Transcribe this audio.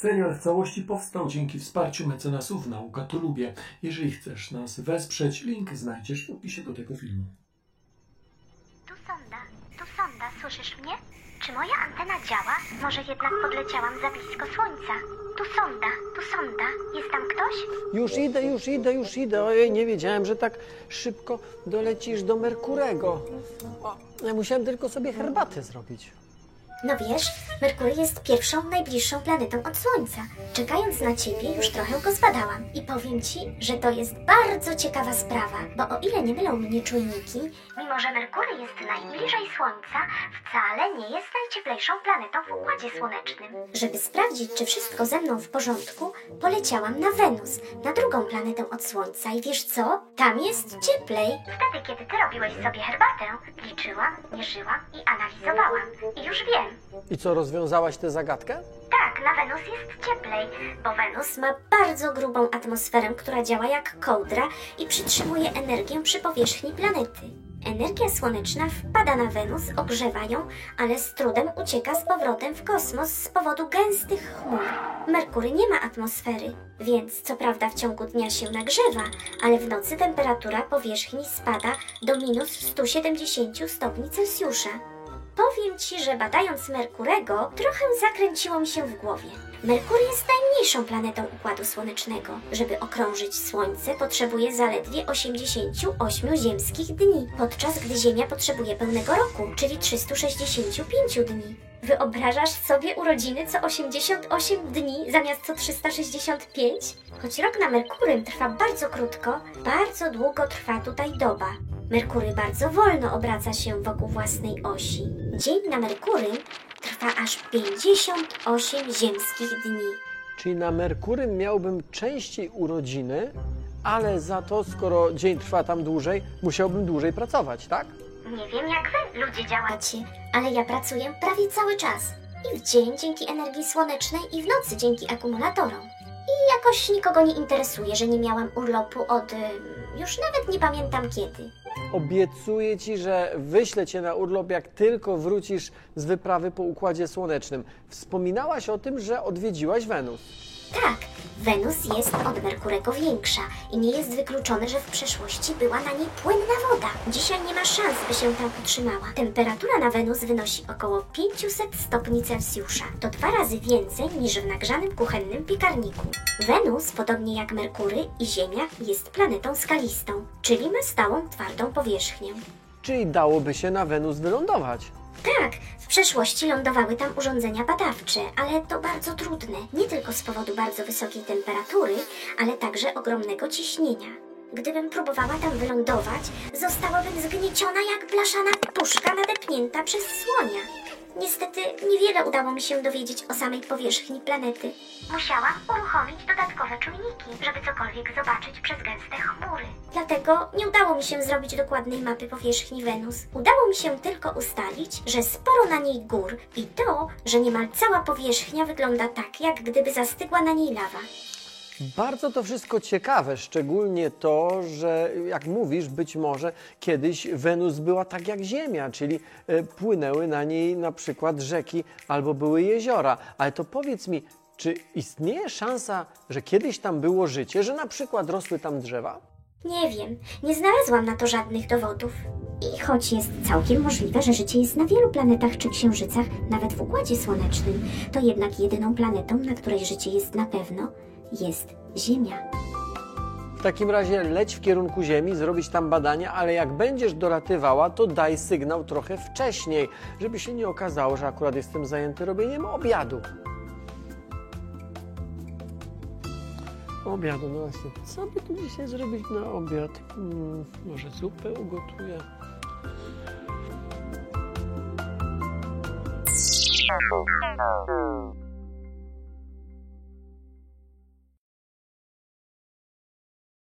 Serial w całości powstał dzięki wsparciu mecenasów Nauka to Lubię. Jeżeli chcesz nas wesprzeć, link znajdziesz w opisie do tego filmu. Tu sonda, tu sonda, słyszysz mnie? Czy moja antena działa? Może jednak podleciałam za blisko słońca? Tu sonda, tu sonda, jest tam ktoś? Już idę, już idę, już idę. Ojej, nie wiedziałem, że tak szybko dolecisz do Merkurego. O, ja musiałem tylko sobie herbatę zrobić. No wiesz, Merkury jest pierwszą, najbliższą planetą od Słońca. Czekając na ciebie, już trochę go zbadałam. I powiem ci, że to jest bardzo ciekawa sprawa, bo o ile nie mylą mnie czujniki, Mimo, że Merkury jest najbliżej Słońca, wcale nie jest najcieplejszą planetą w Układzie Słonecznym. żeby sprawdzić, czy wszystko ze mną w porządku, poleciałam na Wenus, na drugą planetę od Słońca. I wiesz co? Tam jest cieplej. Wtedy, kiedy ty robiłeś sobie herbatę, liczyłam, mierzyłam i analizowałam. I już wiem. I co, rozwiązałaś tę zagadkę? Tak, na Wenus jest cieplej, bo Wenus Wenus ma bardzo grubą atmosferę, która działa jak kołdra i przytrzymuje energię przy powierzchni planety. Energia słoneczna wpada na Wenus, ogrzewa ją, ale z trudem ucieka z powrotem w kosmos z powodu gęstych chmur. Merkury nie ma atmosfery, więc co prawda w ciągu dnia się nagrzewa, ale w nocy temperatura powierzchni spada do minus 170 stopni Celsjusza. Powiem Ci, że badając Merkurego, trochę zakręciło mi się w głowie. Merkur jest najmniejszą planetą Układu Słonecznego. Żeby okrążyć Słońce, potrzebuje zaledwie 88 ziemskich dni, podczas gdy Ziemia potrzebuje pełnego roku, czyli 365 dni. Wyobrażasz sobie urodziny co 88 dni zamiast co 365? Choć rok na Merkurym trwa bardzo krótko, bardzo długo trwa tutaj doba. Merkury bardzo wolno obraca się wokół własnej osi. Dzień na Merkurym trwa aż 58 ziemskich dni. Czyli na Merkurym miałbym częściej urodziny, ale za to, skoro dzień trwa tam dłużej, musiałbym dłużej pracować, tak? nie wiem jak wy, ludzie działacie. Ale ja pracuję prawie cały czas. I w dzień dzięki energii słonecznej, i w nocy dzięki akumulatorom. I jakoś nikogo nie interesuje, że nie miałam urlopu od... ym, już nawet nie pamiętam kiedy. Obiecuję ci, że wyślę cię na urlop, jak tylko wrócisz z wyprawy po Układzie Słonecznym. Wspominałaś o tym, że odwiedziłaś Wenus. Tak, Wenus jest od Merkurego większa i nie jest wykluczone, że w przeszłości była na niej płynna woda. Dzisiaj nie ma szans, by się tam utrzymała. Temperatura na Wenus wynosi około 500 stopni Celsjusza. To dwa razy więcej niż w nagrzanym kuchennym piekarniku. Wenus, podobnie jak Merkury i Ziemia, jest planetą skalistą, czyli ma stałą, twardą powierzchnię. Czyli dałoby się na Wenus wylądować. Tak, w przeszłości lądowały tam urządzenia badawcze, ale to bardzo trudne. Nie tylko z powodu bardzo wysokiej temperatury, ale także ogromnego ciśnienia. Gdybym próbowała tam wylądować, zostałabym zgnieciona jak blaszana puszka nadepnięta przez słonia. Niestety niewiele udało mi się dowiedzieć o samej powierzchni planety. Musiałam uruchomić dodatkowe czujniki, żeby cokolwiek zobaczyć przez gęste chmury. Dlatego nie udało mi się zrobić dokładnej mapy powierzchni Wenus. Udało mi się tylko ustalić, że sporo na niej gór i to, że niemal cała powierzchnia wygląda tak, jak gdyby zastygła na niej lawa. Bardzo to wszystko ciekawe, szczególnie to, że jak mówisz, być może kiedyś Wenus była tak jak Ziemia, czyli e, płynęły na niej na przykład rzeki albo były jeziora. Ale to powiedz mi, czy istnieje szansa, że kiedyś tam było życie, że na przykład rosły tam drzewa? Nie wiem, nie znalazłam na to żadnych dowodów. I choć jest całkiem możliwe, że życie jest na wielu planetach czy księżycach, nawet w Układzie Słonecznym, to jednak jedyną planetą, na której życie jest na pewno, jest Ziemia. W takim razie leć w kierunku Ziemi, zrobić tam badania, ale jak będziesz dolatywała, to daj sygnał trochę wcześniej, żeby się nie okazało, że akurat jestem zajęty robieniem obiadu. Obiadu, no właśnie. Co by tu dzisiaj zrobić na obiad? Hmm, może zupę ugotuję?